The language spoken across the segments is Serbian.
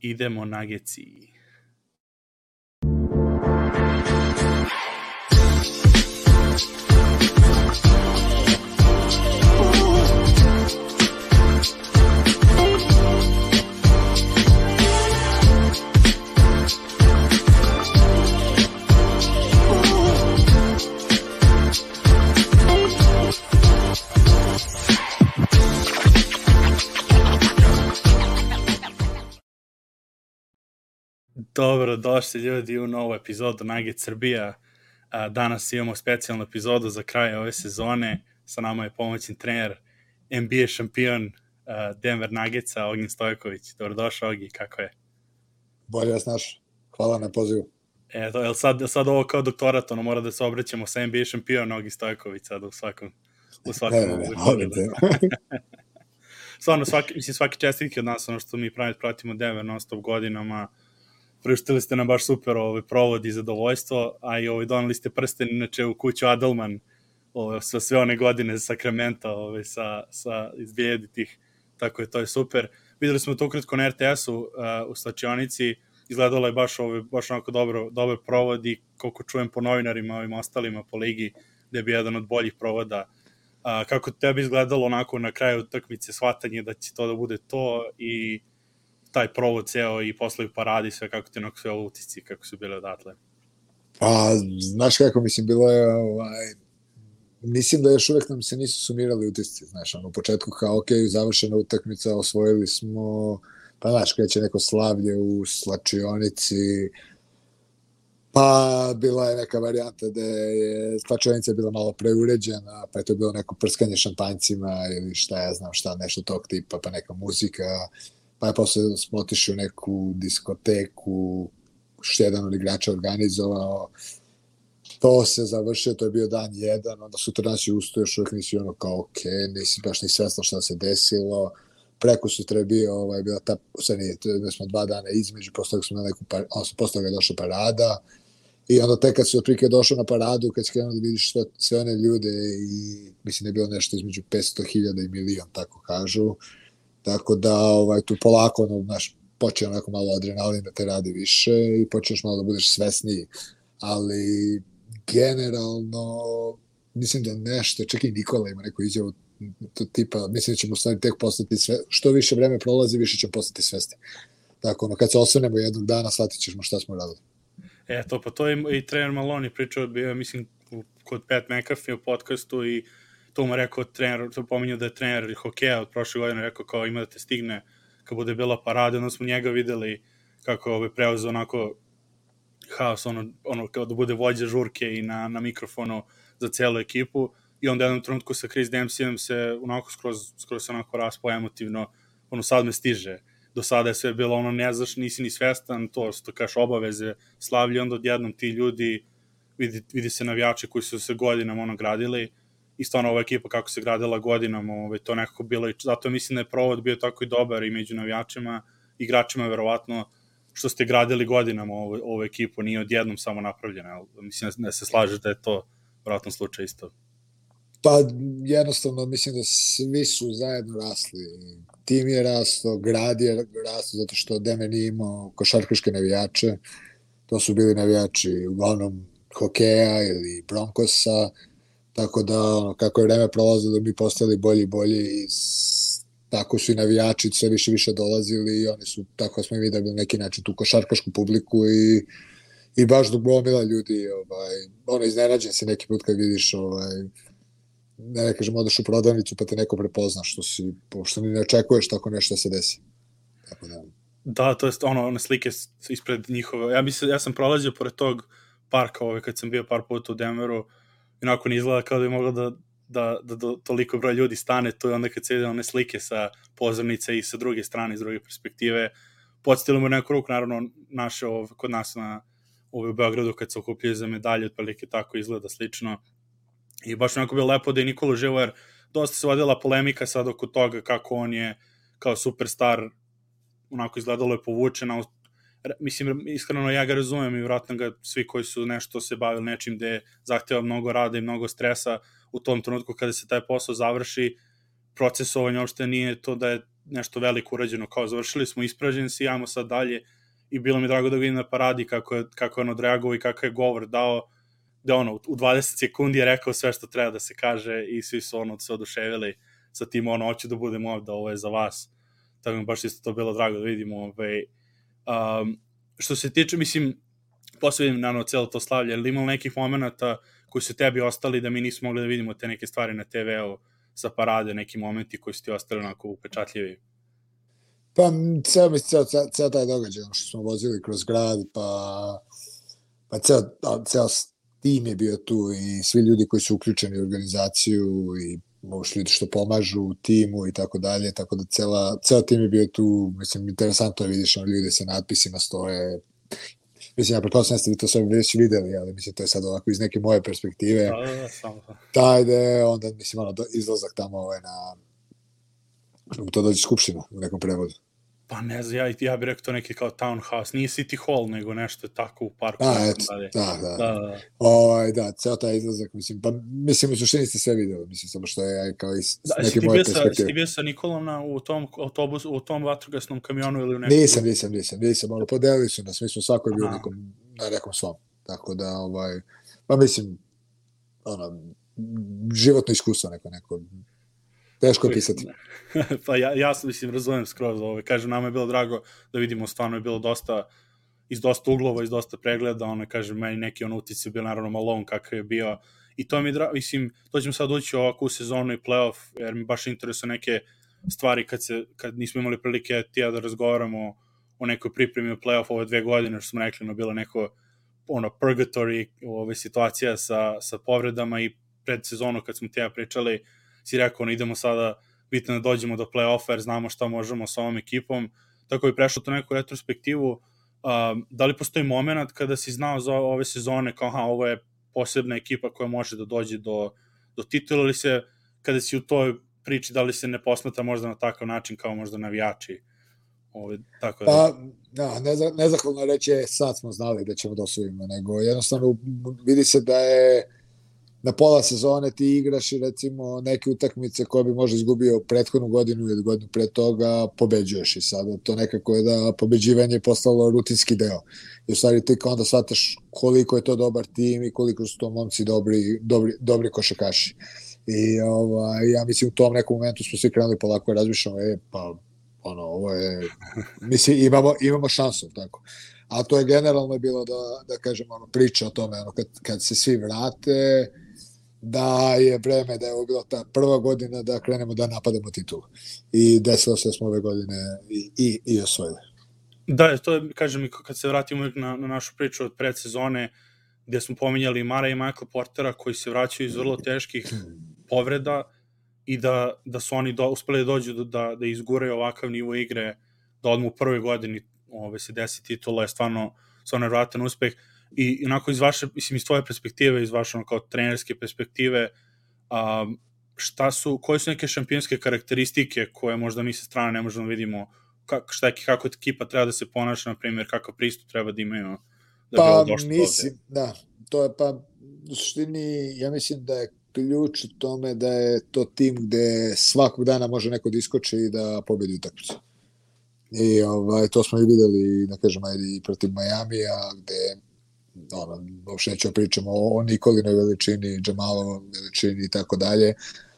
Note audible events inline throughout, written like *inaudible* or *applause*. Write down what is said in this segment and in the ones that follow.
idemo na. Dobro, došli ljudi u novu epizodu Nugget Srbija. Danas imamo specijalnu epizodu za kraj ove sezone. Sa nama je pomoćni trener, NBA šampion Denver Nuggetsa, Ogin Stojković. Dobrodošao, Ogi, kako je? Bolje vas naš. Hvala na pozivu. Eto, je sad, sad ovo kao doktorat, ono mora da se obraćamo sa NBA šampion Ogi Stojković sad u svakom u svakom ne, ne, ne, ne. *laughs* Stvarno, svaki, mislim, svaki čestitke od nas, ono što mi pravi, pratimo Denver non stop godinama, priuštili ste nam baš super ovaj, provod i zadovoljstvo, a i ovaj, donali ste prsten inače u kuću Adelman ovaj, sa sve one godine Sakramenta ovaj, sa, sa izbijedi tih, tako je to je super. Videli smo to ukratko na RTS-u uh, u slačionici, izgledalo je baš, ovaj, baš onako dobro, dobar provod i koliko čujem po novinarima ovim ostalima po ligi, da je bi jedan od boljih provoda. A, kako tebi izgledalo onako na kraju utakmice shvatanje da će to da bude to i taj provod ceo i posle paradi, sve kako ti onako sve utisci, kako su bile odatle? Pa, znaš kako, mislim, bilo je, ovaj, mislim da još uvek nam se nisu sumirali utisci, znaš, ono, u početku kao, ok, završena utakmica, osvojili smo, pa znaš, kreće neko slavlje u slačionici, pa bila je neka varijanta da je slačionica bila malo preuređena, pa je to bilo neko prskanje šampanjcima ili šta ja znam šta, nešto tog tipa, pa neka muzika, pa je posle smo otišli u neku diskoteku, što jedan od igrača organizovao, to se završio, to je bio dan jedan, onda sutra nas je usto, još uvijek nisi ono kao, ok, nisi baš ni svesno šta se desilo, preko sutra je bio, ovaj, bila ta, sad nije, da smo dva dana između, posle smo na neku, posle je došla parada, i onda tek kad se otprilike došao na paradu, kad si krenuo da vidiš sve, sve one ljude i mislim da je bilo nešto između 500.000 i milion, tako kažu, Tako da ovaj, tu polako ono, naš, počne onako malo adrenalin da te radi više i počneš malo da budeš svesniji. Ali generalno mislim da nešto, čak i Nikola ima neku izjavu to tipa, mislim da ćemo stvari tek postati sve, što više vreme prolazi, više ćemo postati svesni. Tako, ono, kad se osvrnemo jednog dana, shvatit ćemo šta smo radili. E, to, pa to je i trener Maloni pričao, bio, mislim, kod Pat McAfee u podcastu i to mu rekao trener, to pominju da je trener hokeja od prošle godine rekao kao ima da te stigne kad bude bila parada, onda smo njega videli kako ovaj preuzeo onako haos, ono, ono kao da bude vođa žurke i na, na mikrofonu za celu ekipu. I onda jednom trenutku sa Chris Dempseyem se onako skroz, skroz se onako raspo emotivno, ono sad me stiže. Do sada je sve bilo ono ne znaš, nisi ni svestan, to što kaš obaveze slavlje, onda odjednom ti ljudi vidi, vidi se navijači koji su se godinama ono gradili i stvarno ova ekipa kako se gradila godinama, ovaj, to nekako bilo i zato mislim da je provod bio tako i dobar i među navijačima, igračima verovatno što ste gradili godinama ovu, ovu ekipu, nije odjednom samo napravljena. Mislim da se slaže da je to verovatno slučaj isto. Pa jednostavno mislim da svi su zajedno rasli. Tim je rasto, grad je rasto zato što Deme nije imao košarkaške navijače. To su bili navijači uglavnom hokeja ili Broncosa Tako da, ono, kako je vreme prolazilo, mi postali bolji i bolji i tako su i navijači sve više više dolazili i oni su, tako smo i videli na neki način tu košarkašku publiku i, i baš dok gomila ljudi, ovaj, ono, iznenađen se neki put kad vidiš, ovaj, ne, ne kažem, odeš u prodavnicu pa te neko prepozna, što si, pošto ni ne očekuješ tako nešto da se desi. Tako da. Da, to je ono, one slike ispred njihove. Ja, mislim, ja sam prolazio pored tog parka ovaj, kad sam bio par puta u Denveru, onako ne izgleda kao da bi moglo da, da, da do toliko broj ljudi stane to i onda kad se vide one slike sa pozornice i sa druge strane, iz druge perspektive, podsjetilo mu neku ruku, naravno, naše ov, kod nas na ove u Beogradu kad se okupljaju za medalje, otprilike tako izgleda slično. I baš onako bilo lepo da je Nikola živo, jer dosta se vodila polemika sad oko toga kako on je kao superstar onako izgledalo je povučena mislim, iskreno ja ga razumem i vratno ga svi koji su nešto se bavili nečim gde zahteva mnogo rada i mnogo stresa u tom trenutku kada se taj posao završi, procesovanje uopšte nije to da je nešto veliko urađeno, kao završili smo, ispražen si, ajmo sad dalje i bilo mi drago da vidim na paradi kako je, kako je on odreagovao i kako je govor dao, da ono, u 20 sekundi je rekao sve što treba da se kaže i svi su ono se oduševili sa tim, ono, hoću da budem ovde, ovo je za vas. Tako mi baš isto to bilo drago da vidimo. Ovaj, um, što se tiče, mislim, vidim, naravno, celo to slavlje, ali imalo nekih momenta koji su tebi ostali da mi nismo mogli da vidimo te neke stvari na TV-u sa parade, neki momenti koji su ti ostali onako upečatljivi? Pa, ceo, mi, ceo, ceo, ceo taj događaj, što smo vozili kroz grad, pa, pa ceo, ceo tim je bio tu i svi ljudi koji su uključeni u organizaciju i možeš ljudi što pomažu u timu i tako dalje, tako da cela, ceo tim je bio tu, mislim, interesantno je vidiš ono ljude sa natpisima stoje, mislim, ja pretpostavljam ste vi to sve već videli, ali mislim, to je sad ovako iz neke moje perspektive. Da, da, da, samo. Taj da onda, mislim, ono, izlazak tamo ovaj, na, to dođe skupština u nekom prevodu. Pa ne znam, ja, ja bih rekao to neki kao townhouse, nije City Hall, nego nešto tako u parku. A, et, da, da. da, da. Ovaj, da, ceo taj izlazak, mislim, pa mislim, u suštini ste sve videli, mislim, samo što je kao iz da, neke moje perspektive. Si bio sa Nikolom na, u tom autobus, u tom vatrogasnom kamionu ili u nekom? Nisam, nisam, nisam, nisam, ali podelili su nas, mi smo svako bio nekom, na nekom svom, tako da, ovaj, pa mislim, ono, životno iskustvo neko, neko Teško pisati. *laughs* pa ja, ja sam, mislim, razumem skroz ovo. Kažem, nama je bilo drago da vidimo, stvarno je bilo dosta iz dosta uglova, iz dosta pregleda, ono, kažem, meni neki ono utice bio naravno Malone kakav je bio, i to mi je drago, mislim, to ćemo sad ući ovako u sezonu i playoff, jer mi baš interesuje neke stvari kad, se, kad nismo imali prilike tija da razgovaramo o nekoj pripremi u playoff ove dve godine, što smo rekli, no bilo neko ono, purgatory ove situacija sa, sa povredama i pred sezonu kad smo tija pričali, si rekao, ono, idemo sada, bitno da dođemo do play-offa jer znamo šta možemo sa ovom ekipom, tako je prešlo to neku retrospektivu, uh, da li postoji moment kada si znao za ove sezone kao, aha, ovo je posebna ekipa koja može da dođe do, do titula ili se, kada si u toj priči, da li se ne posmata možda na takav način kao možda navijači? Ove, tako da... Pa, da, nezahvalno reći je sad smo znali da ćemo da osvojimo, nego jednostavno vidi se da je na pola sezone ti igraš i recimo neke utakmice koje bi možda izgubio prethodnu godinu ili godinu pre toga, pobeđuješ i sada to nekako je da pobeđivanje je postalo rutinski deo. I u stvari ti onda shvataš koliko je to dobar tim i koliko su to momci dobri, dobri, dobri košakaši. I ovaj, ja mislim u tom nekom momentu smo svi krenuli polako razmišljamo, e, pa ono, ovo je, *laughs* mislim, imamo, imamo šansu, tako. A to je generalno bilo da, da kažem, ono, priča o tome, ono, kad, kad se svi vrate, da je vreme da je bila ta prva godina da krenemo da napadamo titulu. I desilo se da smo ove godine i, i, i osvojili. Da, to je, kažem, kad se vratimo na, na našu priču od predsezone, gde smo pominjali Mara i Michael Portera koji se vraćaju iz vrlo teških povreda i da, da su oni do, uspeli da dođu da, da, izguraju ovakav nivo igre, da odmu u prvoj godini ove, se desi titula je stvarno, stvarno vratan uspeh i onako iz vaše, mislim, iz tvoje perspektive, iz vaše kao trenerske perspektive, um, šta su, koje su neke šampionske karakteristike koje možda mi sa strane ne možemo da vidimo, kako, šta je, kako ekipa treba da se ponaša, na primjer, kakav pristup treba da imaju da pa, mislim, ovde. da, to je pa, u suštini, ja mislim da je ključ u tome da je to tim gde svakog dana može neko da iskoči i da pobedi utakmicu. I ovaj, to smo i videli, da kažem, ajde, i protiv Majamija, gde ono, uopšte nećemo da pričamo o, o Nikolinoj veličini, Džamalovom veličini i tako dalje,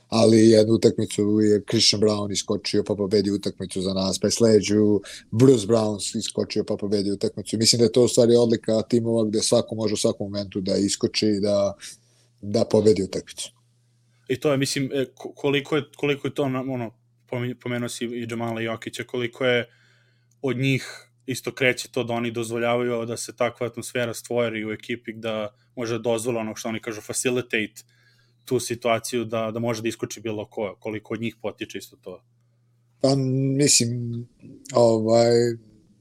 ali jednu utakmicu je Christian Brown iskočio pa pobedi utakmicu za nas, pa sleđu Bruce Brown iskočio pa pobedi utakmicu. Mislim da je to u stvari odlika timova gde svako može u svakom momentu da iskoči i da, da pobedi utakmicu. I to je, mislim, e, koliko je, koliko je to, ono, pomenuo si i Džamala Jokića, koliko je od njih isto kreće to da oni dozvoljavaju da se takva atmosfera stvori u ekipi da može da dozvola ono što oni kažu facilitate tu situaciju da, da može da iskoči bilo ko, koliko od njih potiče isto to. Pa mislim, ovaj,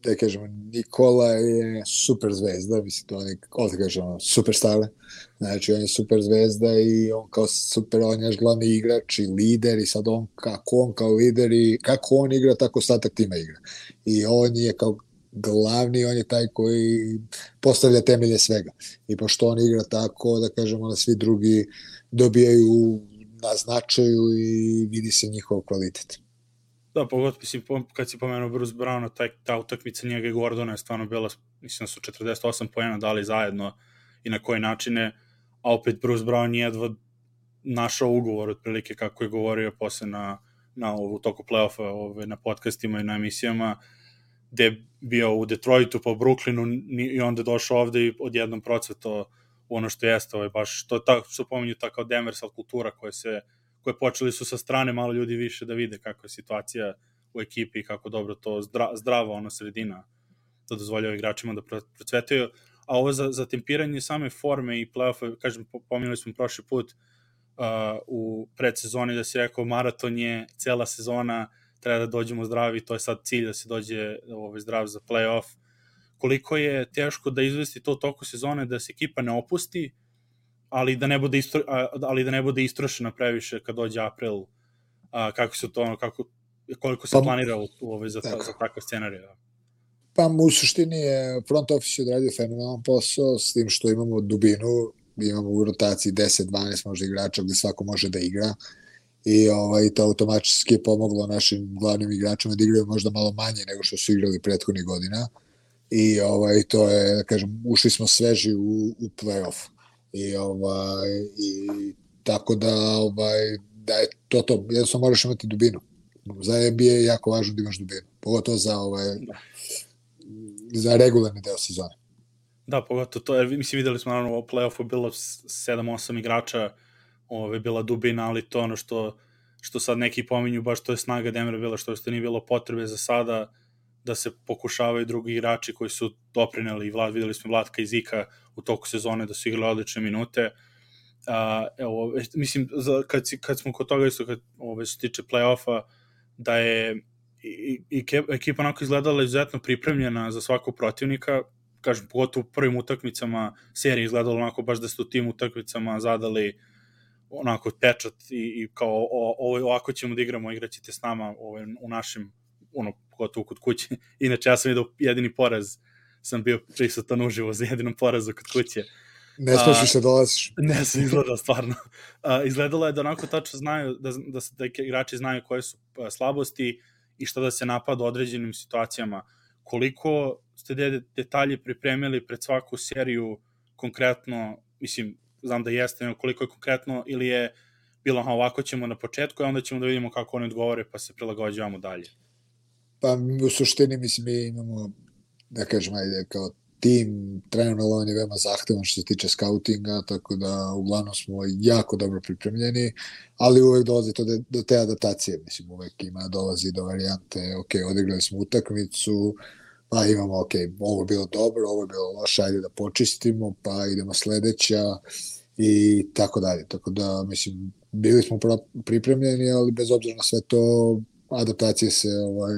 da kažem, Nikola je super zvezda, mislim, to on je, ovdje kažemo, superstar, znači on je super zvezda i on kao super, on je glavni igrač i lider i sad on, kako on kao lider i kako on igra, tako ostatak tima igra. I on je kao glavni, on je taj koji postavlja temelje svega. I pošto on igra tako, da kažemo da svi drugi dobijaju na značaju i vidi se njihov kvalitet. Da, pogotovo, mislim, kad si pomenuo Bruce Browna, taj, ta utakmica njega i Gordona je stvarno bila, mislim da su 48 pojena dali zajedno i na koje načine, a opet Bruce Brown je jedva našao ugovor otprilike kako je govorio posle na, na ovu toku playoffa ove, na podcastima i na emisijama, gde je bio u Detroitu u Brooklynu i onda došao ovde i odjednom procveto ono što jeste, ovaj, baš to tako što pominju ta kao Demersal kultura koja se koje počeli su sa strane malo ljudi više da vide kako je situacija u ekipi kako dobro to zdra, zdrava ona sredina da dozvoljava igračima da procvetaju. A ovo za, za tempiranje same forme i play-offa, kažem, pominjali smo prošli put uh, u predsezoni da se rekao maraton je cela sezona, treba da dođemo zdravi, to je sad cilj da se dođe ovaj, zdrav za play-off. Koliko je teško da izvesti to toku sezone, da se ekipa ne opusti, ali da ne bude istro, ali da ne bude istrošena previše kad dođe april a, kako se to kako koliko se pa, planira u, u ovaj za tako. za takav scenarij da. Pa u suštini je front office odradio fenomenalan posao s tim što imamo dubinu, imamo u rotaciji 10-12 možda igrača gde svako može da igra i ovaj, to automatski pomoglo našim glavnim igračima da igraju možda malo manje nego što su igrali prethodnih godina. I ovaj, to je, da kažem, ušli smo sveži u, u playoff. I ovaj i tako da ovaj da je to to. Jednostavno moraš imati dubinu. Za NBA je jako važno da imaš dubinu pogotovo za ovaj za regularni deo sezone. Da, pogotovo to, jer mislim videli smo naravno u play-offu bilo 7-8 igrača, ove, bila dubina, ali to ono što, što sad neki pominju, baš to je snaga Denvera bila, što ste nije bilo potrebe za sada, da se pokušavaju drugi igrači koji su doprineli, Vlad, videli smo Vladka i Zika u toku sezone da su igrali odlične minute. Uh, evo, mislim, za, kad, kad smo kod toga isto, kad, ove, se tiče play-offa, da je i, i ekipa onako izgledala izuzetno pripremljena za svakog protivnika, kažem, pogotovo u prvim utakmicama serije izgledalo onako baš da ste u tim utakmicama zadali onako pečat i, i kao o, o, ovako ćemo da igramo, igraćete s nama ovaj, u našem ono, pogotovo kod kuće. *laughs* Inače, ja sam vidio jedini poraz, sam bio prisutan uživo za jedinom porazu kod kuće. Ne smeš se dolaziš. *laughs* Ne sam izgledao, stvarno. A, izgledalo je da onako tačno znaju, da, da, da igrači znaju koje su slabosti i šta da se napada u određenim situacijama. Koliko ste de, detalje pripremili pred svaku seriju konkretno, mislim, znam da jeste, koliko je konkretno ili je bilo ovako ćemo na početku, a onda ćemo da vidimo kako oni odgovore pa se prilagođavamo dalje. Pa u suštini, mislim, mi imamo, da kažem, ajde, kao tim, trener Melon je veoma zahtevan što se tiče skautinga, tako da uglavnom smo jako dobro pripremljeni, ali uvek dolazi to do, te adaptacije, mislim, uvek ima, dolazi do varijante, ok, odigrali smo utakmicu, pa imamo, ok, ovo je bilo dobro, ovo je bilo loše, ajde da počistimo, pa idemo sledeća i tako dalje. Tako da, mislim, bili smo pripremljeni, ali bez obzira na sve to, adaptacije se ovaj,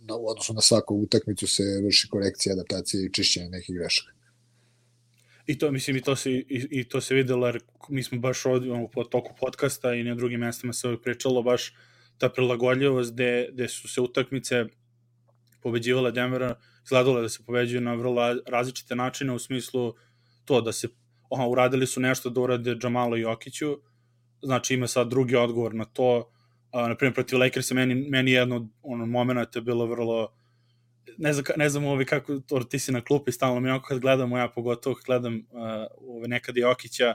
na, u odnosu na svaku utakmicu se vrši korekcija, adaptacija i čišćenje nekih grešaka. I to, mislim, i to se, i, i to se videlo, jer mi smo baš ovdje u po toku podcasta i na drugim mestima se ovdje pričalo baš ta prilagodljivost gde, gde su se utakmice pobeđivale Denvera, izgledalo da se pobeđuju na vrlo različite načine u smislu to da se aha, uradili su nešto da urade Džamalu Jokiću, znači ima sad drugi odgovor na to, a, na primjer protiv Lakersa meni, meni jedno od ono, momenta je bilo vrlo ne znam, ne znam ovi kako to ti si na klupi stalno mi onako kad gledam ja pogotovo kad gledam uh, ove nekad Jokića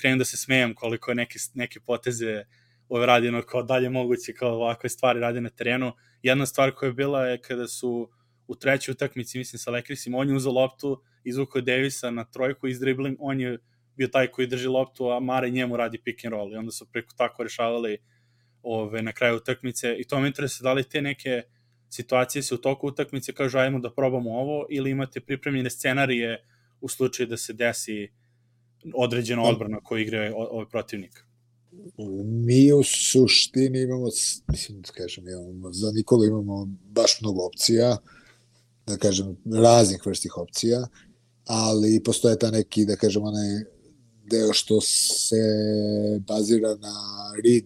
krenem da se smejem koliko je neke, neke poteze ove radi ono kao dalje moguće kao ovakve stvari radi na terenu. Jedna stvar koja je bila je kada su u trećoj utakmici mislim sa Lakersima on je uzao loptu izvukao Davisa na trojku iz dribling on je bio taj koji drži loptu a Mare njemu radi pick and roll i onda su preko tako rešavali ove, na kraju utakmice i to me interesuje da li te neke situacije se u toku utakmice kažu ajmo da probamo ovo ili imate pripremljene scenarije u slučaju da se desi određena odbrana koju igra ovaj protivnik. Mi u suštini imamo, mislim da kažem, imamo, za Nikolu imamo baš mnogo opcija, da kažem, raznih vrstih opcija, ali postoje ta neki, da kažem, onaj deo što se bazira na read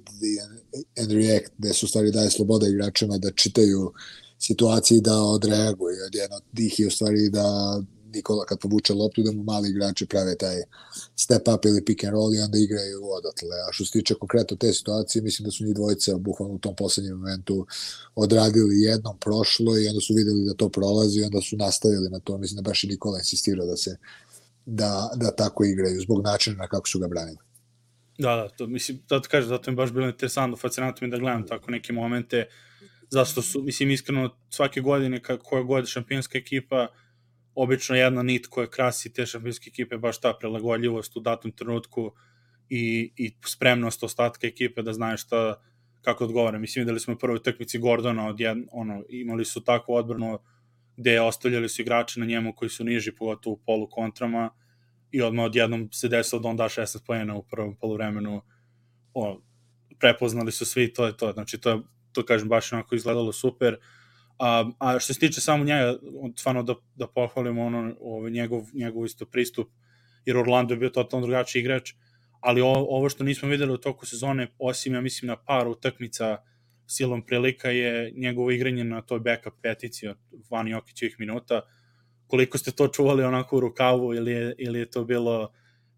and react, gde su stvari daje sloboda igračima da čitaju situaciji da odreaguju. Jedna od tih je u stvari da Nikola kad povuče loptu da mu mali igrači prave taj step up ili pick and roll i onda igraju odatle. A što se tiče konkretno te situacije, mislim da su njih dvojice bukvalno u tom poslednjem momentu odradili jednom prošlo i onda su videli da to prolazi i onda su nastavili na to. Mislim da baš i Nikola insistirao da se da, da tako igraju zbog načina na kako su ga branili. Da, da, to mislim, da ti kažem, zato mi baš bilo interesantno, fascinantno mi da gledam tako neke momente, zašto su, mislim, iskreno, svake godine, koja god šampionska ekipa, obično jedna nit koja krasi te šampionske ekipe, baš ta prelagodljivost u datom trenutku i, i spremnost ostatka ekipe da znaju šta, kako odgovara. Mislim, videli smo u prvoj tekmici Gordona, od jedno, ono, imali su takvu odbranu gde ostavljali su igrače na njemu koji su niži, pogotovo u polu kontrama, i odmah odjednom se desilo da on da 16 pojena u prvom polovremenu. O, prepoznali su svi, to je to. Znači, to je, to kažem, baš onako izgledalo super. A, a što se tiče samo njega, stvarno da, da pohvalimo ono, ovaj, njegov, njegov isto pristup, jer Orlando je bio totalno drugačiji igrač, ali ovo, ovo što nismo videli u toku sezone, osim, ja mislim, na par utakmica silom prilika je njegovo igranje na toj backup petici od Van Jokićevih minuta, koliko ste to čuvali onako u rukavu ili je, ili je to bilo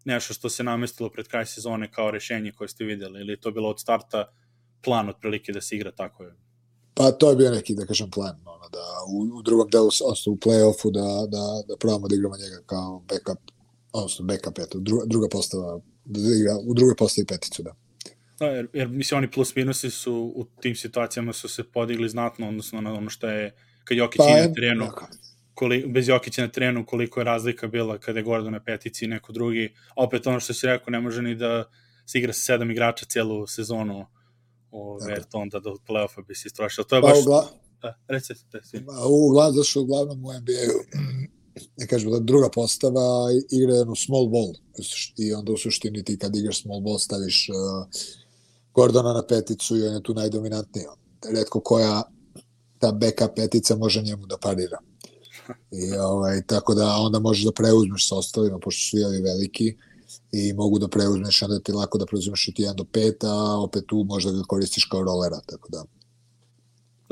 nešto što se namestilo pred kraj sezone kao rešenje koje ste videli ili je to bilo od starta plan otprilike da se igra tako je? Pa to je bio neki, da kažem, plan, ono, da u, u drugom delu, odnosno u play-offu, da, da, da probamo da igramo njega kao backup, odnosno backup, eto, druga, druga postava, da igra u drugoj postavi peticu, da. Da, jer, jer mislim, oni plus minusi su u tim situacijama su se podigli znatno, odnosno na ono što je, kad Jokić pa, na terenu, dakle koli, bez Jokića na trenu koliko je razlika bila kada je Gordon na petici i neko drugi. Opet ono što si rekao, ne može ni da se igra sa sedam igrača celu sezonu ove, to onda do play-offa bi se istrošio. To je pa, baš... Ugla... Da, recite, recite. Uglavnom, zašto uglavnom u NBA-u ne kažemo da druga postava igra jednu small ball i onda u suštini ti kad igraš small ball staviš uh, Gordona na peticu i on je tu najdominantniji. Redko koja ta backup petica može njemu da parira. I, ovaj, tako da onda možeš da preuzmeš sa ostalima, pošto su jeli veliki i mogu da preuzmeš, onda ti lako da preuzmeš od 1 do 5, a opet tu možda ga koristiš kao rolera, tako da.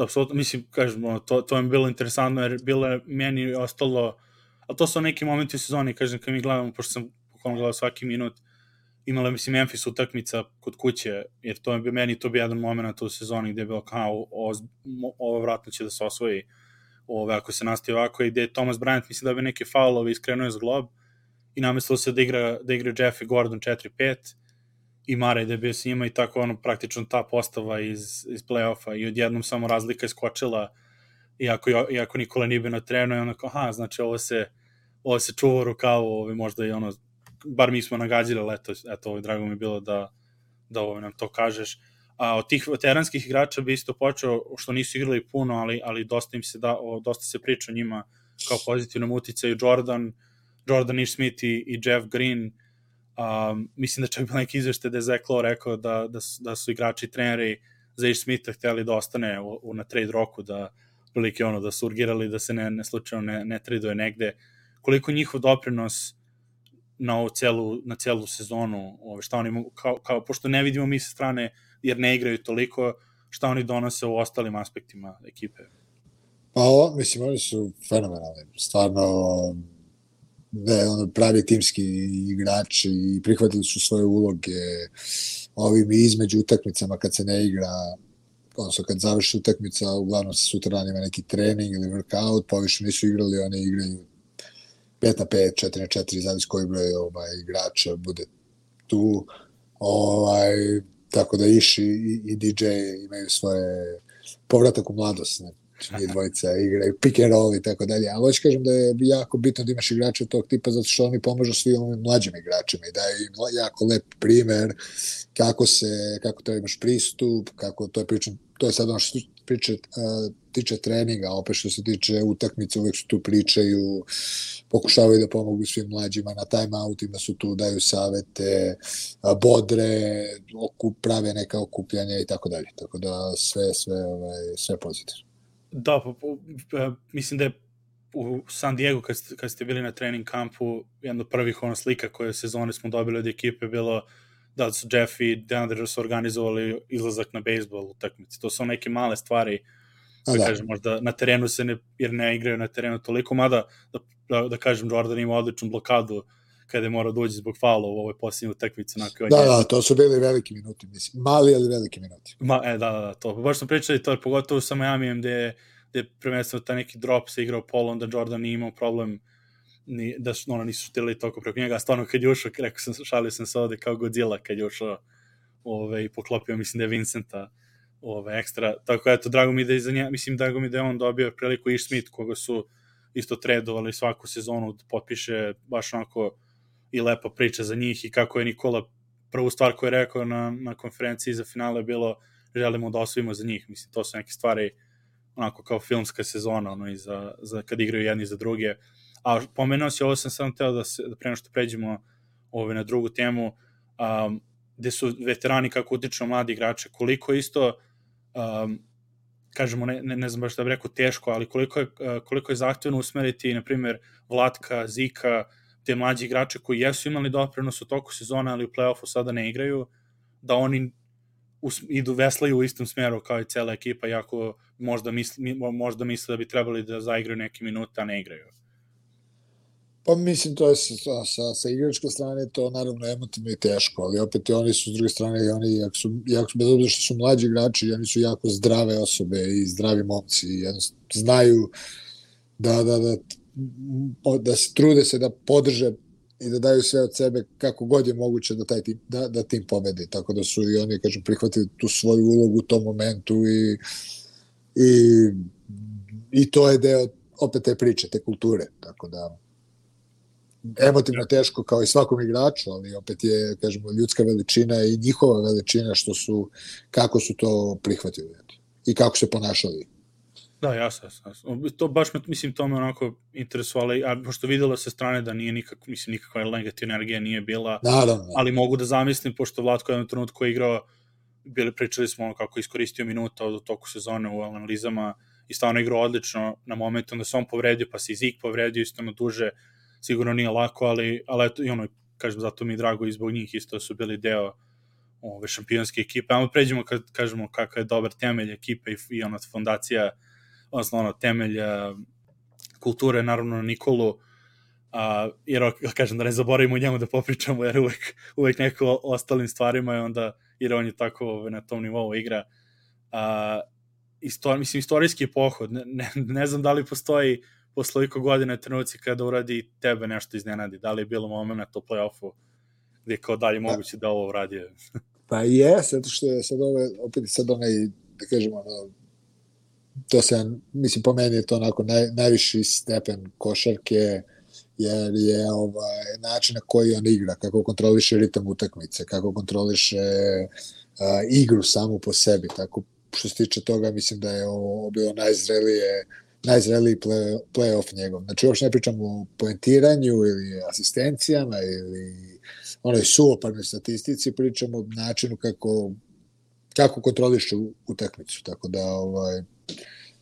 Apsolutno, mislim, kažem, to, to je bilo interesantno, jer bilo je meni ostalo, a to su neki momenti u sezoni, kažem, kad mi gledamo, pošto sam pokolno gledao svaki minut, imala, mislim, Memphis utakmica kod kuće, jer to je meni to bi jedan moment u sezoni gde je bilo kao, ovo, vratno će da se osvoji ove, ako se nastavi ovako, i gde je Thomas Bryant mislim da bi neke faulove iskrenuo iz glob i namestilo se da igra, da igra Jeff i Gordon 4-5 i Mare da je bio s njima i tako ono praktično ta postava iz, iz play-offa i odjednom samo razlika je skočila iako, iako Nikola nije bio na trenu i ono kao, aha, znači ovo se, ovo se čuva rukavu, ovo možda i ono, bar mi smo nagađili, ali eto, eto ovo, drago mi je bilo da, da ovo nam to kažeš. A od tih veteranskih igrača bi isto počeo, što nisu igrali puno, ali, ali dosta im se da, o, dosta se priča o njima kao pozitivnom uticaju. Jordan, Jordan Ish Smith i, i Jeff Green, um, mislim da čak bio neki izvešte da je Zach Lowe rekao da, da, su, da su igrači treneri za Ish Smitha hteli da ostane u, u, na trade roku, da prilike ono, da su urgirali da se ne, ne slučajno ne, ne traduje negde. Koliko njihov doprinos na ovu celu, na celu sezonu, ove, šta oni, kao, kao, pošto ne vidimo mi sa strane jer ne igraju toliko, šta oni donose u ostalim aspektima ekipe? Pa mislim, oni su fenomenalni. Stvarno, ne, ono, pravi timski igrači i prihvatili su svoje uloge ovim između utakmicama kad se ne igra odnosno kad završi utakmica, uglavnom se sutra ima neki trening ili workout, pa više nisu igrali, oni igraju 5 na 5, 4 na 4, zavis koji broj ovaj, igrača bude tu. Ovaj, Tako da Iši i, i DJ imaju svoje povratak u mladost. Znači, dvojica igraju pick and roll i tako dalje. Ali hoću kažem da je jako bitno da imaš igrače tog tipa zato što oni pomažu svim ovim mlađim igračima i daju im jako lep primer kako se, kako to imaš pristup, kako to je pričan, to je sad ono što priče, uh, tiče treninga, opet što se tiče utakmice, uvek su tu pričaju, pokušavaju da pomogu svim mlađima na timeoutima su tu, daju savete, bodre, okup, prave neka okupljanja i tako dalje. Tako da sve, sve, ovaj, sve pozitivno. Da, pa, pa, mislim da je u San Diego kad ste, kad ste bili na trening kampu, jedna od prvih ona slika koje sezone smo dobili od ekipe bilo da su Jeff i DeAndre su organizovali izlazak na bejsbol utakmici. To su neke male stvari, da, da. kažem, možda na terenu se ne, jer ne igraju na terenu toliko, mada da da, da kažem, Jordan ima odličnu blokadu kada je morao doći da zbog faula u ovoj posljednju utakmici. Da, da, to su bili veliki minuti, mislim. Mali, ali veliki minuti. Ma, e, da, da, da, to. Baš smo pričali to, pogotovo sa Miami, gde je, gde je prvenstveno taj neki drop se igrao polo, onda Jordan nije imao problem ni, da su, ono, nisu štili toliko preko njega. Stvarno, kad je ušao, rekao sam, šalio sam se ovde kao Godzilla kad je ušao ove, i poklopio, mislim da je Vincenta ove, ekstra. Tako eto, drago mi da je za nje, mislim, drago mi da je on dobio priliku Ish Smith, koga su isto tredovali svaku sezonu, potpiše baš onako i lepa priča za njih i kako je Nikola prvu stvar koju je rekao na, na konferenciji za finale bilo želimo da osvojimo za njih. Mislim, to su neke stvari onako kao filmska sezona ono, i za, za kad igraju jedni za druge. A pomenuo si, ovo sam sam teo da, se, da prema što pređemo ove, na drugu temu, um, gde su veterani kako utiču mladi igrače, koliko isto um, kažemo, ne, ne, ne znam baš da bih rekao teško, ali koliko je, koliko je zahtevno usmeriti, na primjer, Vlatka, Zika, te mlađi igrače koji jesu imali doprinos u toku sezona, ali u play-offu sada ne igraju, da oni idu veslaju u istom smeru kao i cela ekipa, jako možda misle, možda misle da bi trebali da zaigraju neki minut, a ne igraju. Pa mislim, to je sa, sa, sa igračke strane to naravno emotivno i teško, ali opet i oni su s druge strane, i oni, jako su, jako su, bez obzira što su mlađi igrači, oni su jako zdrave osobe i zdravi momci, i znaju da, da, da da se trude se da podrže i da daju sve od sebe kako god je moguće da taj tim, da, da tim pobedi. Tako da su i oni, kažem, prihvatili tu svoju ulogu u tom momentu i, i, i to je deo opet te priče, te kulture. Tako da emotivno teško kao i svakom igraču, ali opet je, kažemo, ljudska veličina i njihova veličina što su, kako su to prihvatili i kako se ponašali. Da, jasno, jasno. To baš me, mislim, to me onako interesovalo, a pošto videla se strane da nije nikak, mislim, nikakva negativna energija nije bila, Naravno. ali mogu da zamislim, pošto Vlatko je jednom trenutku igrao, bili, pričali smo ono kako iskoristio minuta od toku sezone u analizama i stvarno igrao odlično na momentu, onda se on povredio, pa se i Zik povredio isto na duže, sigurno nije lako, ali, ali eto, i ono, kažem, zato mi je drago i zbog njih isto su bili deo ove šampionske ekipe. Ajmo pređemo kad kažemo kakav je dobar temelj ekipe i, i ona fondacija odnosno ono, temelj kulture, naravno Nikolu, a, jer kažem da ne zaboravimo njemu da popričamo, jer uvek, uvek neko o ostalim stvarima i onda, jer on je tako ove, na tom nivou igra. A, istor, mislim, istorijski pohod, ne, ne, ne znam da li postoji posle ovoliko godina trenuci kada uradi tebe nešto iznenadi, da li je bilo moment u play-offu gde kao dalje pa- moguće da ovo uradi. pa je, zato što je sad ove, opet sad onaj, da kažemo, ono, to se, mislim, po meni je to onako naj, najviši stepen košarke, jer je ovaj, način na koji on igra, kako kontroliše ritam utakmice, kako kontroliše uh, igru samu po sebi, tako što se tiče toga, mislim da je ovo bilo najzrelije najzreliji play, play-off njegov. Znači, uopšte ne pričamo o poentiranju ili asistencijama ili onoj suoparnoj statistici, pričamo o načinu kako kako kontroliše utakmicu, tako da ovaj,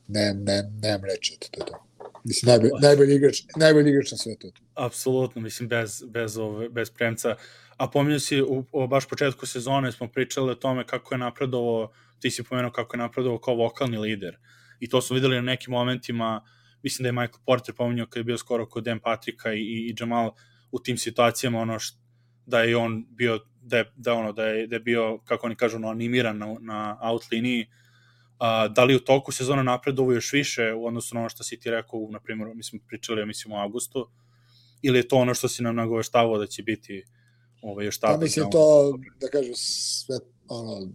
ne, ne, nemam reći, to je to. Mislim, najbolji, najbolji, igrač, najbolji igrač na svetu. Apsolutno, mislim, bez, bez, ove, bez premca. A pominju si, u, u baš početku sezone smo pričali o tome kako je napredovo, ti si pomenuo kako je napredovo kao vokalni lider. I to smo videli na nekim momentima, mislim da je Michael Porter pominjao kad je bio skoro kod Dan Patrika i, i Jamal u tim situacijama, ono što da je on bio da je, da ono da je, da je bio kako oni kažu no, animiran na, na out liniji a, da li u toku sezona napredovo još više u odnosu na ono što si ti rekao, na primjer, mi smo pričali, ja mislim, u augustu, ili je to ono što si nam nagoveštavao da će biti ovaj, još tako? Pa mislim to, da kažem, sve, ono,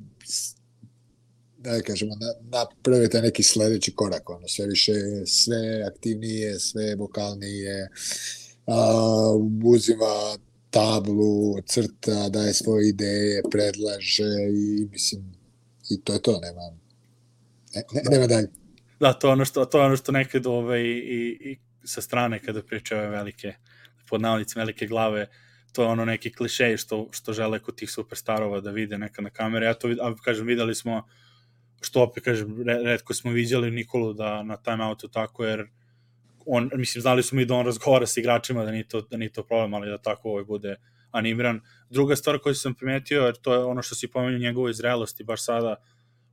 da kažemo, na, napravite neki sledeći korak, ono, sve više, sve aktivnije, sve vokalnije, a, uzima tablu, crta, daje svoje ideje, predlaže i mislim, i to je to, nema, ne, ne, nema dalje. Da, to je ono što, to je ono što nekad ovaj, i, i sa strane kada pričaju velike, pod velike glave, to je ono neki klišej što, što žele kod tih superstarova da vide neka na kamere. Ja to, a, kažem, videli smo, što opet, kažem, redko smo viđali Nikolu da na timeoutu tako, jer on, mislim, znali smo i da on razgovara sa igračima, da nije to, da nije to problem, ali da tako ovaj bude animiran. Druga stvar koju sam primetio, jer to je ono što si pomenuo njegovoj zrelosti, baš sada,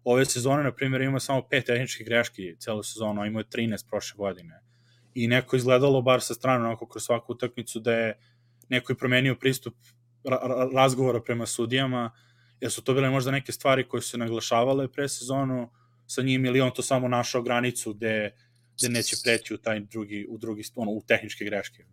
ove sezone, na primjer, ima samo pet tehničkih greški celu sezonu, a imao je 13 prošle godine. i neko izgledalo bar sa strane onako kroz svaku utakmicu da je neko je promenio pristup ra razgovora prema sudijama, jer su to bile možda neke stvari koje su naglašavale pre sezonu sa njim ili on to samo našao granicu gde, gde neće preći u taj drugi, u drugi, ono, u tehničke greške.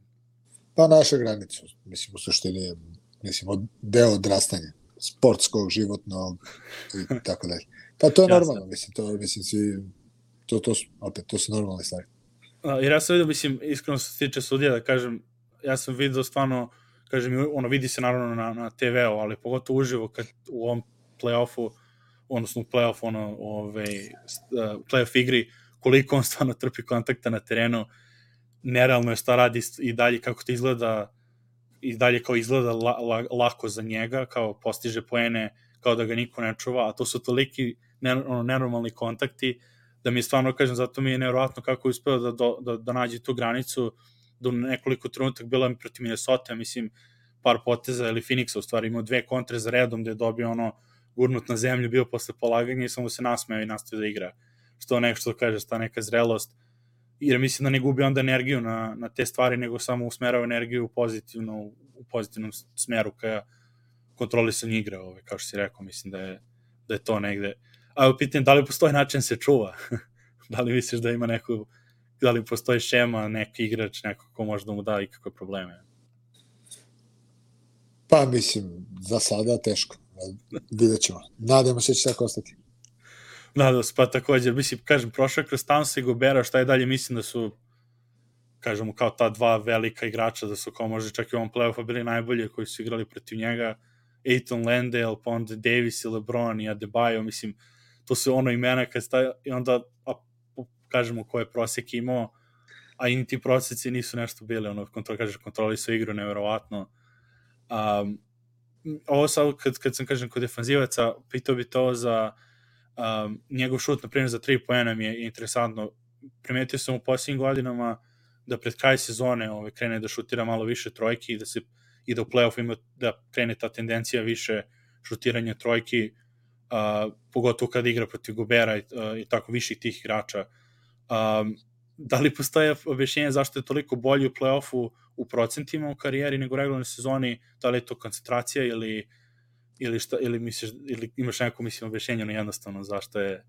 Pa naša granicu, mislim, u suštini mislim, od, deo odrastanja, sportskog, životnog i *laughs* tako dalje. Pa to je normalno, mislim, to, mislim, si, to, to, su, opet, to su normalne stvari. Jer ja sam vidio, mislim, iskreno se tiče sudija, da kažem, ja sam vidio stvarno, kažem, ono, vidi se naravno na, na TV-u, ali pogotovo uživo kad u ovom play-offu, odnosno u play-off, ono, ove, play-off igri, koliko on stvarno trpi kontakta na terenu, nerealno je šta radi i dalje, kako to izgleda, i dalje kao izgleda la, la, lako za njega, kao postiže poene, kao da ga niko ne čuva, a to su toliki ono, nenormalni kontakti, da mi je stvarno, kažem, zato mi je nevjerojatno kako je uspeo da, da, da, da nađe tu granicu, do nekoliko trenutak bila mi protiv Minnesota, mislim, par poteza, ili Phoenixa u stvari imao dve kontre za redom, gde je dobio ono, gurnut na zemlju, bio posle polaganja i samo se nasmeo i nastavio da igra. Što nešto što kaže, sta neka zrelost, jer mislim da ne gubi onda energiju na, na te stvari, nego samo usmerava energiju pozitivno, u pozitivnom smeru ka kontrolisanju igre, ove, kao što si rekao, mislim da je, da je to negde. A pitan, da li postoji način da se čuva? *laughs* da li misliš da ima neku, da li postoji šema, neki igrač, neko ko može da mu da ikakve probleme? Pa mislim, za sada teško. Vidjet ćemo. Nadamo se da će tako ostati. Nadam se, pa takođe, mislim, kažem, prošao kroz Stansa i Gobera, šta je dalje, mislim da su kažemo, kao ta dva velika igrača, da su kao možda čak i u ovom playoffu bili najbolji koji su igrali protiv njega, Aiton Landale, pa onda Davis i LeBron i Adebayo, mislim, to su ono imena kad sta, i onda a, kažemo ko je prosek imao, a i ti proseci nisu nešto bili, ono, kontrol, kažeš, kontroli su igru neverovatno. Um, ovo sad, kad, kad sam, kažem, kod defanzivaca, pitao bi to za um, njegov šut, na primjer, za tri poena mi je interesantno. Primetio sam u posljednjim godinama da pred kraj sezone ove, krene da šutira malo više trojki i da se i da u play-off ima da krene ta tendencija više šutiranja trojki, uh, pogotovo kad igra protiv Gobera i, uh, i tako viših tih igrača. Um, da li postoje objašnjenje zašto je toliko bolji u play-offu u procentima u karijeri nego u regularnoj sezoni, da li je to koncentracija ili ili šta ili misliš ili imaš neko mislim objašnjenje na jednostavno zašto je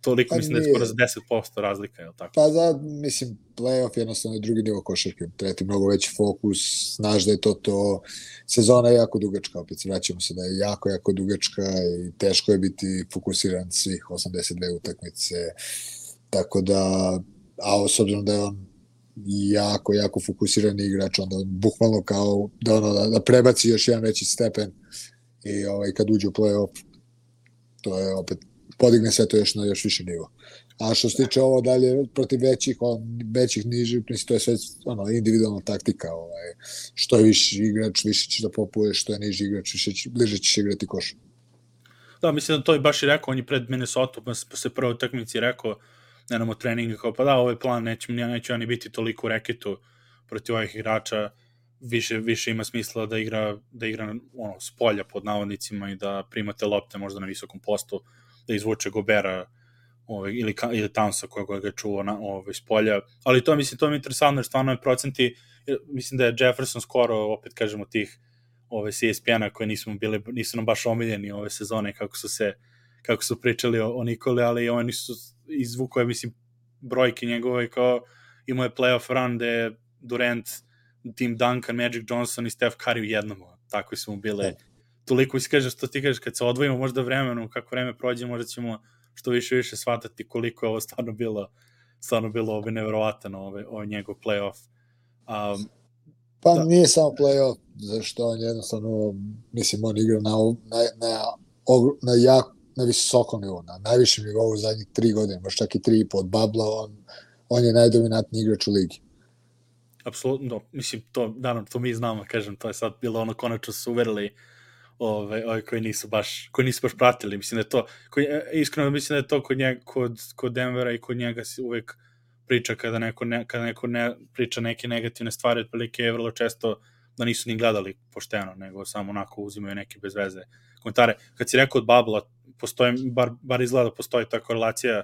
toliko, pa mislim nije. da je skoro za 10% razlika, je li tako? Pa da, mislim, playoff jednostavno je drugi nivo košarke, treba mnogo veći fokus, znaš da je to to, sezona je jako dugačka, opet vraćamo se da je jako, jako dugačka i teško je biti fokusiran svih 82 utakmice, tako da, a s obzirom da je on jako, jako fokusiran igrač, onda bukvalno kao da, ono, da, da prebaci još jedan veći stepen i ovaj, kad uđe u playoff, to je opet podigne sve to još na još više nivo. A što se tiče ovo dalje protiv većih, on, većih nižih, mislim, to je sve ono, individualna taktika. Ovaj, što je viši igrač, više ćeš da popuje, što je niži igrač, više će, bliže ćeš igrati koš. Da, mislim da to je baš i rekao, on je pred Minnesota, pa se prvo utakmici rekao, ne nam treninga, kao pa da, ovaj plan neće, neće oni biti toliko u reketu protiv ovih igrača, više, više ima smisla da igra, da igra ono, s polja pod navodnicima i da primate lopte možda na visokom postu, da izvuče Gobera ovaj, ili, ili Townsa koja ga je čuvao na, ovaj, s polja. Ali to, mislim, to mi je interesantno, jer stvarno je procenti, mislim da je Jefferson skoro, opet kažemo, tih ove CSPN-a koje nismo bili, nisu nam baš omiljeni ove sezone kako su se kako su pričali o, o Nikole, ali oni su izvukao, mislim, brojke njegove kao imao je playoff run gde Durant, Tim Duncan, Magic Johnson i Steph Curry u jednom. Tako su mu bile toliko iskaže što ti kažeš, kad se odvojimo možda vremenom, kako vreme prođe, možda ćemo što više više shvatati koliko je ovo stvarno bilo stvarno bilo ovaj neverovatan ovaj, ovaj njegov playoff. Um, pa da. nije samo playoff, zašto on jednostavno, mislim, on igra na, na, na, na, jak, na visokom nivou, na najvišem nivou u zadnjih tri godine, možda čak i tri i po od Babla, on, on je najdominantniji igrač u ligi. Apsolutno, mislim, to, naravno, to mi znamo, kažem, to je sad bilo ono, konačno su uverili ove, ove koji nisu baš koji nisu baš pratili mislim da je to koji, e, iskreno mislim da je to kod njega kod, kod Denvera i kod njega se uvek priča kada neko ne, kada neko ne priča neke negativne stvari otprilike je vrlo često da nisu ni gledali pošteno nego samo onako uzimaju neke bez veze komentare. Kad si rekao od Babla postoji bar bar izgleda da postoji ta korelacija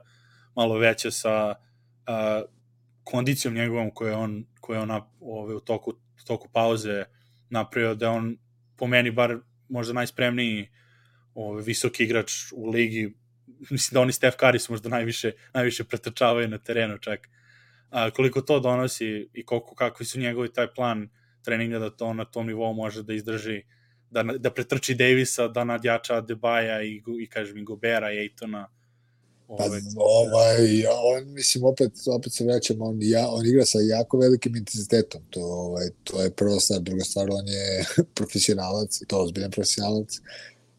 malo veća sa uh, kondicijom njegovom koje on, koje on ove, u, toku, u toku pauze napravio da on po meni bar možda najspremniji ove, visoki igrač u ligi mislim da oni Steph Curry su možda najviše, najviše pretrčavaju na terenu čak. A, koliko to donosi i koliko, kakvi su njegovi taj plan treninga da to na tom nivou može da izdrži da, da pretrči Davisa, da nadjača Debaja i, i kažem i Gobera i Ejtona. Pa, ovaj, ovaj, on, mislim, opet, opet se vraćam, on, ja, on igra sa jako velikim intenzitetom, to, ovaj, to je prva stvar, druga stvar, on je *laughs* profesionalac, to ozbiljan profesionalac,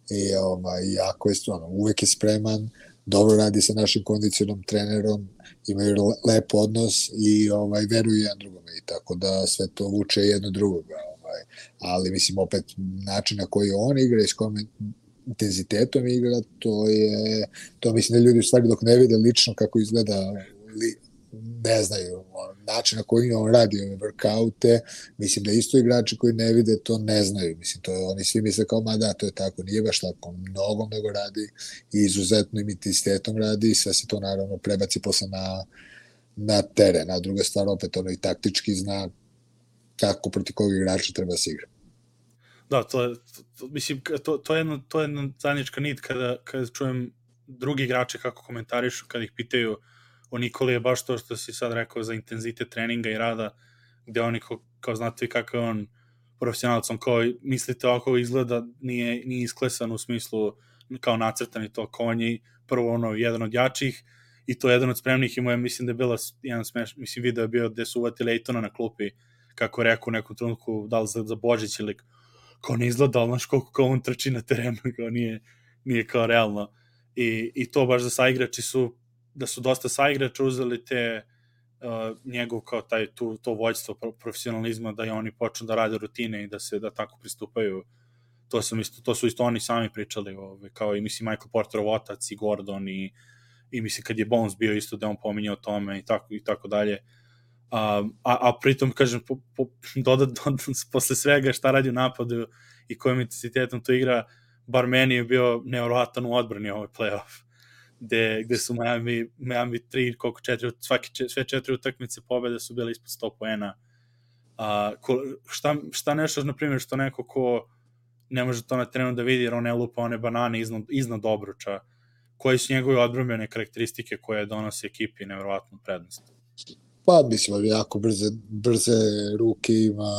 i ovaj, jako je stvarno, uvek je spreman, dobro radi sa našim kondicionom trenerom, imaju lep odnos i ovaj, veruju jedan drugome i tako da sve to vuče jedno drugoga. Ovaj. Ali mislim opet način na koji on igra i s kojim intenzitetom igra, to je, to mislim da ljudi u stvari dok ne vide lično kako izgleda li, ne znaju način na koji on radi ove workoute, mislim da isto igrači koji ne vide to ne znaju, mislim to oni svi misle kao ma da to je tako, nije baš tako, mnogo mnogo radi i izuzetno intenzitetom radi i sve se to naravno prebaci posle na, na teren, a druga stvar opet ono i taktički zna kako proti kog igrača treba se igra. Da, to je, to, mislim, to, to je jedna, to je jedna zajednička nit kada, kada čujem drugi igrače kako komentarišu, kada ih pitaju o Nikoli je baš to što si sad rekao za intenzitet treninga i rada, gde oni, kao, kao znate kakav je on profesionalac, on kao mislite ovako izgleda, nije, nije isklesan u smislu kao nacrtan i to konji, prvo ono, jedan od jačih, i to je jedan od spremnih i moja mislim da je bila jedan smeš, mislim video je bio gde su uvatili Ejtona na klupi, kako je rekao u nekom trenutku, da li za, za Božić ili kao ne izgleda, ali znaš koliko kao on trči na terenu, kao nije, nije kao realno. I, i to baš za saigrači su da su dosta saigrača uzeli te uh, njegov kao taj tu, to vođstvo profesionalizma da i oni počnu da rade rutine i da se da tako pristupaju to sam isto to su isto oni sami pričali ovaj kao i mislim Michael Porterov otac i Gordon i i mislim kad je Bones bio isto da on pominje o tome i tako i tako dalje a, a, a pritom kažem po, po, dodat, dodat *laughs* posle svega šta radi u napadu i kojim intensitetom to igra bar meni je bio nevjerovatan u odbrani ovaj playoff gde, gde su Miami, Miami 3, koliko četiri, svaki, sve četiri utakmice pobede su bile ispod 100 poena. A, ko, šta, šta nešto, na primjer, što neko ko ne može to na terenu da vidi, jer on ne lupa one banane iznad, iznad obruča, koji su njegove odbrambene karakteristike koje donose ekipi nevjerovatnu prednost? Pa, mislim, jako brze, brze ruke ima,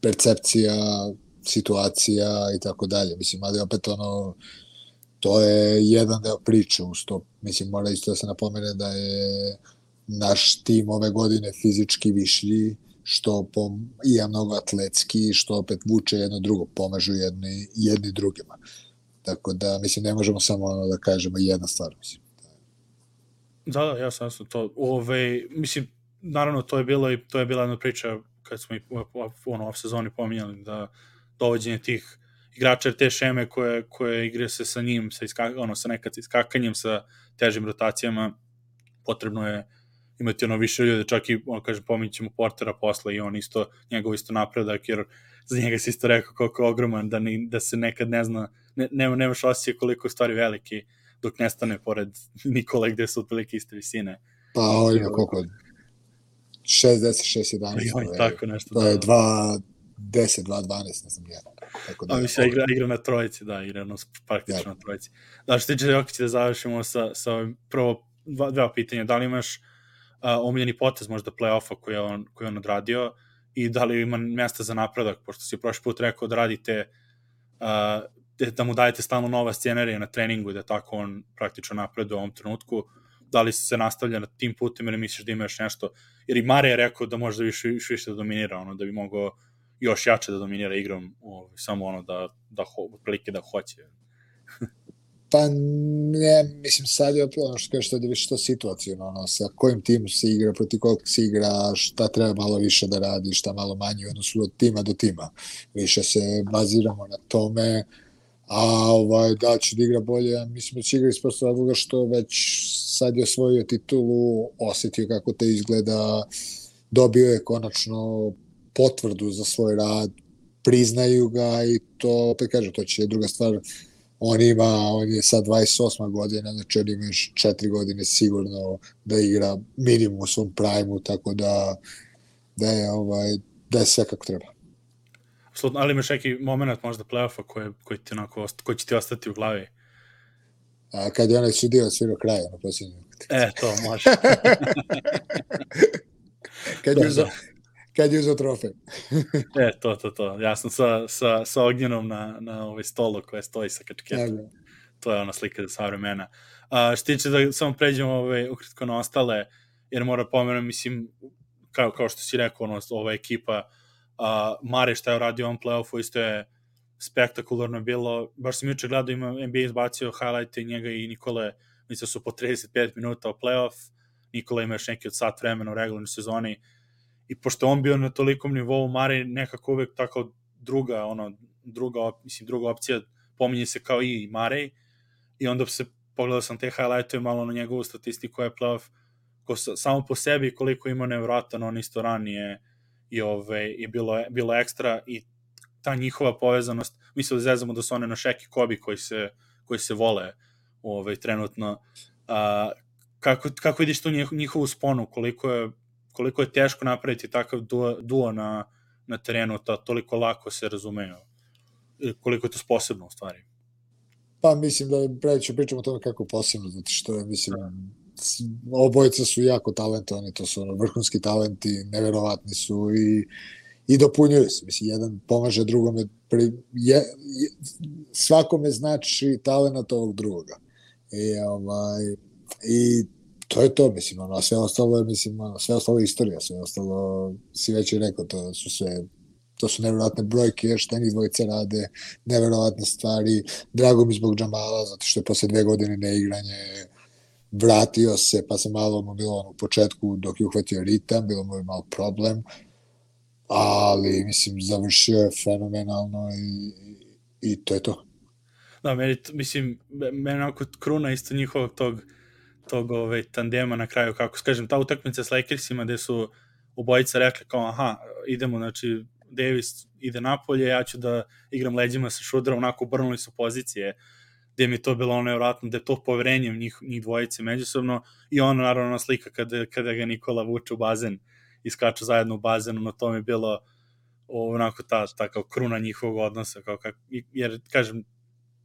percepcija, situacija i tako dalje. Mislim, ali opet ono, to je jedan deo priče uz to. Mislim, mora isto da se napomene da je naš tim ove godine fizički višlji, što po, i je mnogo atletski, što opet vuče jedno drugo, pomažu jedni, jedni drugima. Tako da, mislim, ne možemo samo ono da kažemo jedna stvar, mislim. Da, da, ja sam to. Ove, mislim, naravno, to je bilo i to je bila jedna priča kad smo i ono, off sezoni pominjali da dovođenje tih igrača te šeme koje, koje igre se sa njim, sa, iska, ono, sa nekad iskakanjem, sa težim rotacijama, potrebno je imati ono više ljude, čak i, ono, kažem, pominjit ćemo Portera posle i on isto, njegov isto napredak, jer za njega se isto rekao koliko je ogroman, da, ni, da se nekad ne zna, ne, nema, nemaš osjećaj koliko je stvari veliki, dok nestane pored Nikola gde su otprilike iste visine. Pa, ovo ima koliko? 6, 10, 6, 11. tako nešto. To je 2, 10, 2, 12, ne znam ja. Tako da, A mislim, igra, igra na trojici, da, igra na, praktično ja. na trojici. Da, što tiče Jokić, da završimo sa, sa ovim prvo dva, dva pitanja. Da li imaš uh, omiljeni potez možda play-offa koji je on, koji je on odradio i da li ima mesta za napredak, pošto si prošli put rekao da radite uh, da mu dajete stalno nova scenarija na treningu i da tako on praktično napreduje u ovom trenutku, da li se nastavlja na tim putem ili misliš da imaš nešto, jer i Mare je rekao da može da više, više da dominira, ono, da bi mogao još jače da dominira igrom, ovaj, samo ono da, da ho, otprilike da hoće. *laughs* pa ne, mislim sad je ono što kažeš da više to situacijno, ono, sa kojim timom se igra, proti kog se igra, šta treba malo više da radi, šta malo manje, odnosu od tima do tima. Više se baziramo na tome, a ovaj, da će da igra bolje, mislim da će igra iz razloga što već sad je osvojio titulu, osetio kako te izgleda, dobio je konačno potvrdu za svoj rad, priznaju ga i to, opet kažem, to će druga stvar on ima, on je sad 28. godina, znači on ima još 4 godine sigurno da igra minimum u svom prajmu, tako da, da je, ovaj, da je sve kako treba. Absolutno, ali imaš neki moment možda play-offa koji, koji, ti onako, koji će ti ostati u glavi? A, kad je onaj sudio svirao kraja na posljednju E, to može. *laughs* kad, je uzao, kad je uzao trofej. *laughs* e, to, to, to. Jasno, sa, sa, sa ognjenom na, na ovaj stolu koja stoji sa kačketom. Ja, to je ona slika za sva vremena. A, što tiče da samo pređemo ovaj, ukratko na ostale, jer mora pomenuti, mislim, kao, kao što si rekao, ono, ova ekipa a, Mare šta je uradio on playoffu, isto je spektakularno bilo. Baš sam juče gledao, ima NBA izbacio highlight njega i Nikole, mislim da su po 35 minuta o playoff, Nikola ima još neki od sat vremena u regularnoj sezoni. I pošto on bio na tolikom nivou, Mare nekako uvek tako druga, ono, druga, mislim, druga opcija pominje se kao i Mare. I onda se pogledao sam te highlightove malo na njegovu statistiku je playoff ko, samo po sebi koliko ima nevratan on isto ranije i ove, je bilo, bilo ekstra i ta njihova povezanost, mislim da zezamo da su one na šeki kobi koji se, koji se vole ovaj, trenutno. A, kako, kako vidiš tu njihovu sponu, koliko je, koliko je teško napraviti takav duo, duo na, na terenu, ta, toliko lako se razumeju, koliko je to posebno u stvari? Pa mislim da previše pričamo o tome kako posebno, zato što je, mislim, da. Obojica su jako talentovani, to su ono, vrhunski talenti, neverovatni su i i dopunjuju se. Mislim, jedan pomaže drugome, pri, je, je, svakome znači talent ovog drugoga. I, ovaj, i to je to, mislim, ono, sve ostalo je, mislim, ono, sve ostalo je istorija, sve ostalo, si već i rekao, to su sve to su nevjerojatne brojke, šta njih dvojice rade, nevjerojatne stvari. Drago mi zbog Džamala, zato što je posle dve godine neigranje vratio se, pa se malo mu bilo u početku dok je uhvatio ritam, bilo mu je malo problem, ali mislim završio je fenomenalno i, i to je to. Da, meni, mislim, meni onako kruna isto njihovog tog, tog ovaj, tandema na kraju, kako kažem, ta utakmica s Lakersima gde su obojica rekli kao, aha, idemo, znači, Davis ide napolje, ja ću da igram leđima sa šudrom, onako obrnuli su pozicije, gde mi je to bilo ono nevratno, da je to poverenje njih, njih dvojice međusobno i ono naravno slika kada, kada ga Nikola vuče u bazen i skaču zajedno u bazenu, no to mi je bilo onako ta, ta kao kruna njihovog odnosa, kao kak, jer kažem,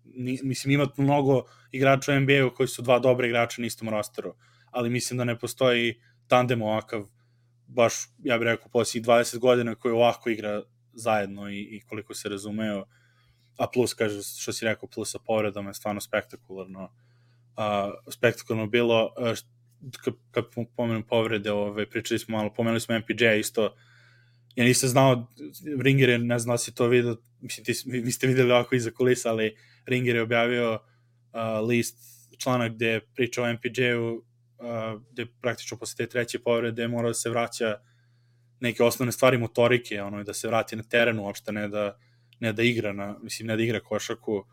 ni, mislim ima mnogo igrača u NBA-u koji su dva dobra igrača na istom rosteru, ali mislim da ne postoji tandem ovakav baš, ja bih rekao, posljednjih 20 godina koji ovako igra zajedno i, i koliko se razumeo, a plus, kaže, što si rekao, plus sa povredama je stvarno spektakularno, a, spektakularno bilo, a, kad, kad pomenem povrede, ove, pričali smo malo, pomenuli smo MPJ isto, ja nisam znao, Ringer je, ne znam da si to vidio, mislim, ti, vi, ste videli ovako iza kulisa, ali Ringer je objavio uh, list, članak gde priča o MPJ-u, uh, gde praktično posle te treće povrede mora da se vraća neke osnovne stvari motorike, ono, da se vrati na terenu uopšte, ne da, ne da igra, na, mislim, ne da igra košarku,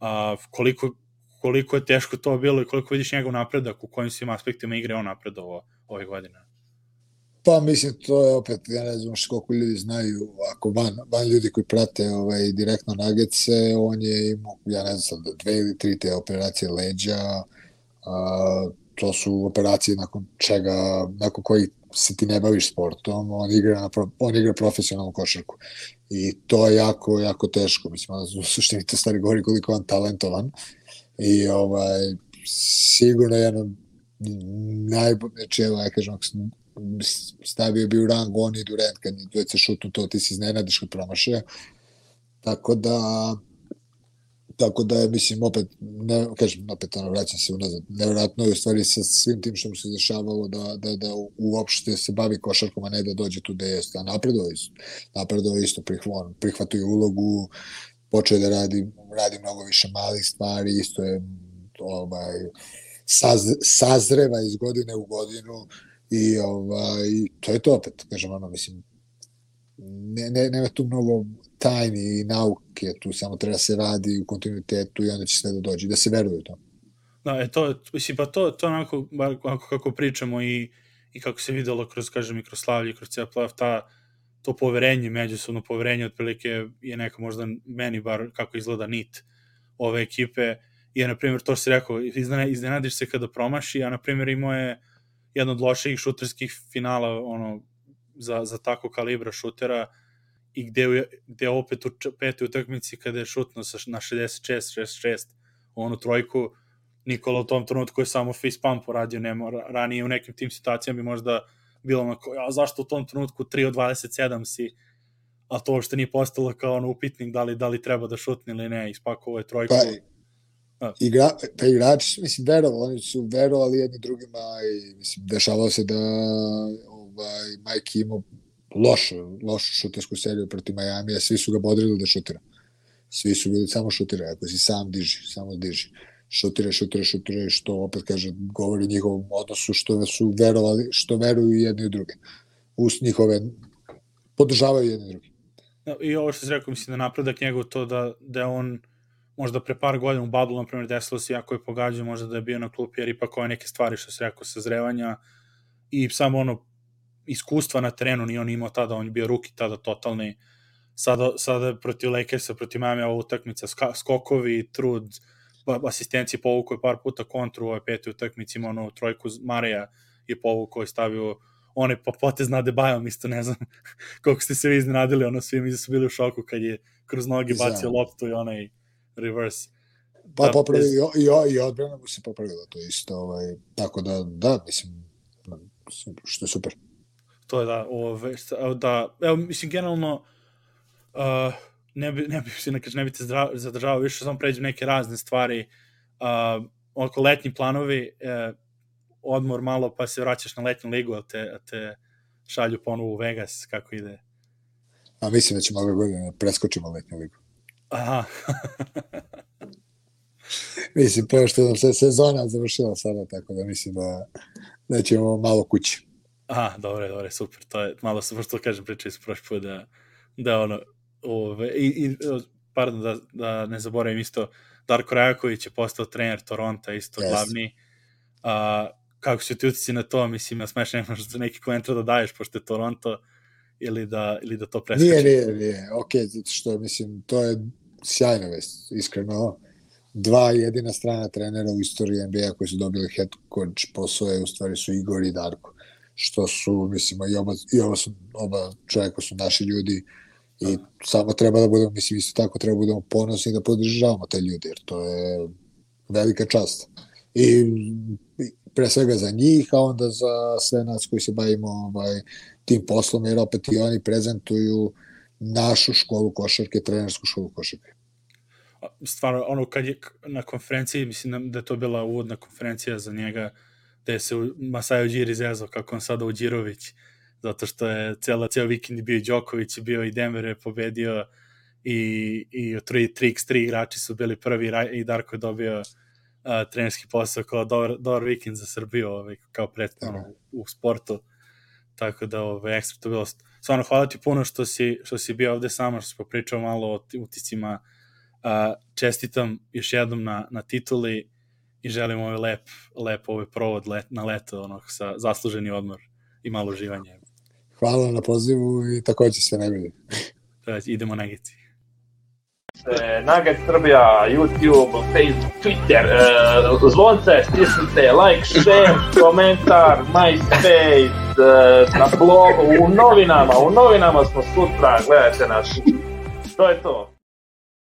a, koliko, koliko je teško to bilo i koliko vidiš njegov napredak, u kojim svim aspektima igre on napredovao ove godine? Pa mislim, to je opet, ja ne znam koliko ljudi znaju, ako van, van ljudi koji prate ovaj, direktno nagece, on je imao, ja ne znam, dve ili tri te operacije leđa, a, to su operacije nakon čega, nakon koji se ti ne baviš sportom, on igra, na, on igra profesionalnu košarku. I to je jako, jako teško. Mislim, u suštini to stari govori koliko on talentovan. I ovaj, sigurno jedan najbolje, znači, ja kažem, stavio bi u rang on i Durant kad dvojice šutnu to ti se iznenadiš kad promaše tako da tako da je, mislim, opet, ne, kažem, opet, ono, vraćam se unazad, nevjerojatno je u stvari sa svim tim što mu se dešavalo da, da, da uopšte se bavi košarkom, a ne da dođe tu da jeste, a napredo isto, napredo isto, prihvan, prihvatuje ulogu, počeo da radi, radi mnogo više malih stvari, isto je, ovaj, saz, sazreva iz godine u godinu, I ovaj, to je to opet, kažem, ono, mislim, ne, ne, nema tu mnogo tajni i nauke, tu samo treba se radi u kontinuitetu i onda će sve da dođe, da se veruje u to. Da, je to, mislim, pa to, to onako, onako kako pričamo i, i kako se videlo kroz, kažem, i kroz slavlje, kroz cijel playoff, ta, to poverenje, međusobno poverenje, otprilike je neka možda meni bar kako izgleda nit ove ekipe je, na primjer, to si rekao, iznenadiš se kada promaši, a, na primjer, imao je jedno od loših šuterskih finala ono, za, za tako kalibra šutera i gde, gde opet u petoj utakmici kada je šutno sa, na 66, 66 onu trojku, Nikola u tom trenutku je samo face pump poradio, nema, ranije u nekim tim situacijama bi možda bilo onako, a zašto u tom trenutku 3 od 27 si, a to uopšte nije postalo kao ono upitnik da li, da li treba da šutne ili ne, ispakovao je trojku. Pa, igra, pa igrači, mislim, verovali, oni su verovali jedni drugima i mislim, dešavalo se da ovaj, Mike imao lošu, lošu šutersku seriju protiv a svi su ga bodrili da šutira. Svi su bili samo šutira, ako si sam diži, samo diži. Šutira, šutira, šutira, što opet kaže, govori njihovom odnosu, što su verovali, što veruju jedni u druge. Uz njihove, podržavaju jedni drugi. I ovo što se rekao, mislim da napredak njegov to da, da on možda pre par godina u Bablu, na primjer, desilo se jako je pogađao, možda da je bio na klupi, jer ipak ove neke stvari što se rekao, sazrevanja i samo ono iskustva na terenu, ni on imao tada, on je bio ruki tada totalni, sada, sada protiv Lakersa, protiv Miami ova utakmica, skokovi, trud, asistencije povukao je par puta kontru u ovoj petoj utakmici, ima ono trojku Mareja je povukao i stavio onaj pa potez na Debajom, isto ne znam *laughs* koliko ste se vi iznenadili, ono svi mi su bili u šoku kad je kroz noge bacio loptu i onaj reverse. Pa da, popravi, i, i, i odbrana mu se popravila to isto, ovaj, tako da, da, mislim, što je super. To je da, ove, da, evo, mislim, generalno, uh, ne bi, ne bi se nekad ne bi te zadržavao više, samo pređem neke razne stvari, uh, oko letnji planovi, uh, odmor malo, pa se vraćaš na letnju ligu, a te, a te šalju ponovo u Vegas, kako ide? A mislim da ćemo ove godine da preskočimo letnju ligu. Aha. *laughs* mislim, pošto nam se sezona završila sada, tako da mislim da, da ćemo malo kući. Aha, dobro, dobro, super. To je malo super što kažem, pričali su prošli put da, da ono, ove, i, i, pardon, da, da ne zaboravim isto, Darko Rajaković je postao trener Toronta, isto yes. glavni. A, kako su ti utici na to, mislim, ja smešno možda neki komentar da daješ, pošto je Toronto, ili da, ili da to preskače? Nije, nije, nije, ok, zato što, mislim, to je sjajna vest, iskreno. Dva jedina strana trenera u istoriji NBA koji su dobili head coach posao je, u stvari su Igor i Darko što su, mislim, i oba, i oba, su, oba čovjeka su naši ljudi i samo treba da budemo, mislim, isto tako treba da budemo ponosni da podržavamo te ljudi, jer to je velika čast. I pre svega za njih, a onda za sve nas koji se bavimo ovaj, tim poslom, jer opet i oni prezentuju našu školu košarke, trenersku školu košarke. Stvarno, ono, kad je na konferenciji, mislim da je to bila uvodna konferencija za njega, gde se Masajo Ujiri zezao kako on sada Uđirović, zato što je cela, ceo vikend bio i Đoković, bio i Denver je pobedio i, i 3x3 igrači su bili prvi i Darko je dobio uh, trenerski posao kao dobar, dobar vikend za Srbiju ovaj, kao predstavno u, u sportu. Tako da ovaj, ekstra to bilo. Stvarno hvala ti puno što si, što si bio ovde sama, što si popričao malo o uticima uh, čestitam još jednom na, na tituli i želim ovaj lep, lep ovaj provod let, na leto, ono, sa zasluženi odmor i malo uživanje. Hvala na pozivu i takođe sve ne vidi. idemo na Gici. E, Nugget Srbija, YouTube, Facebook, Twitter, e, zvonce, stisnite, like, share, komentar, MySpace, e, na blogu, u novinama, u novinama smo sutra, gledajte nas. To je to.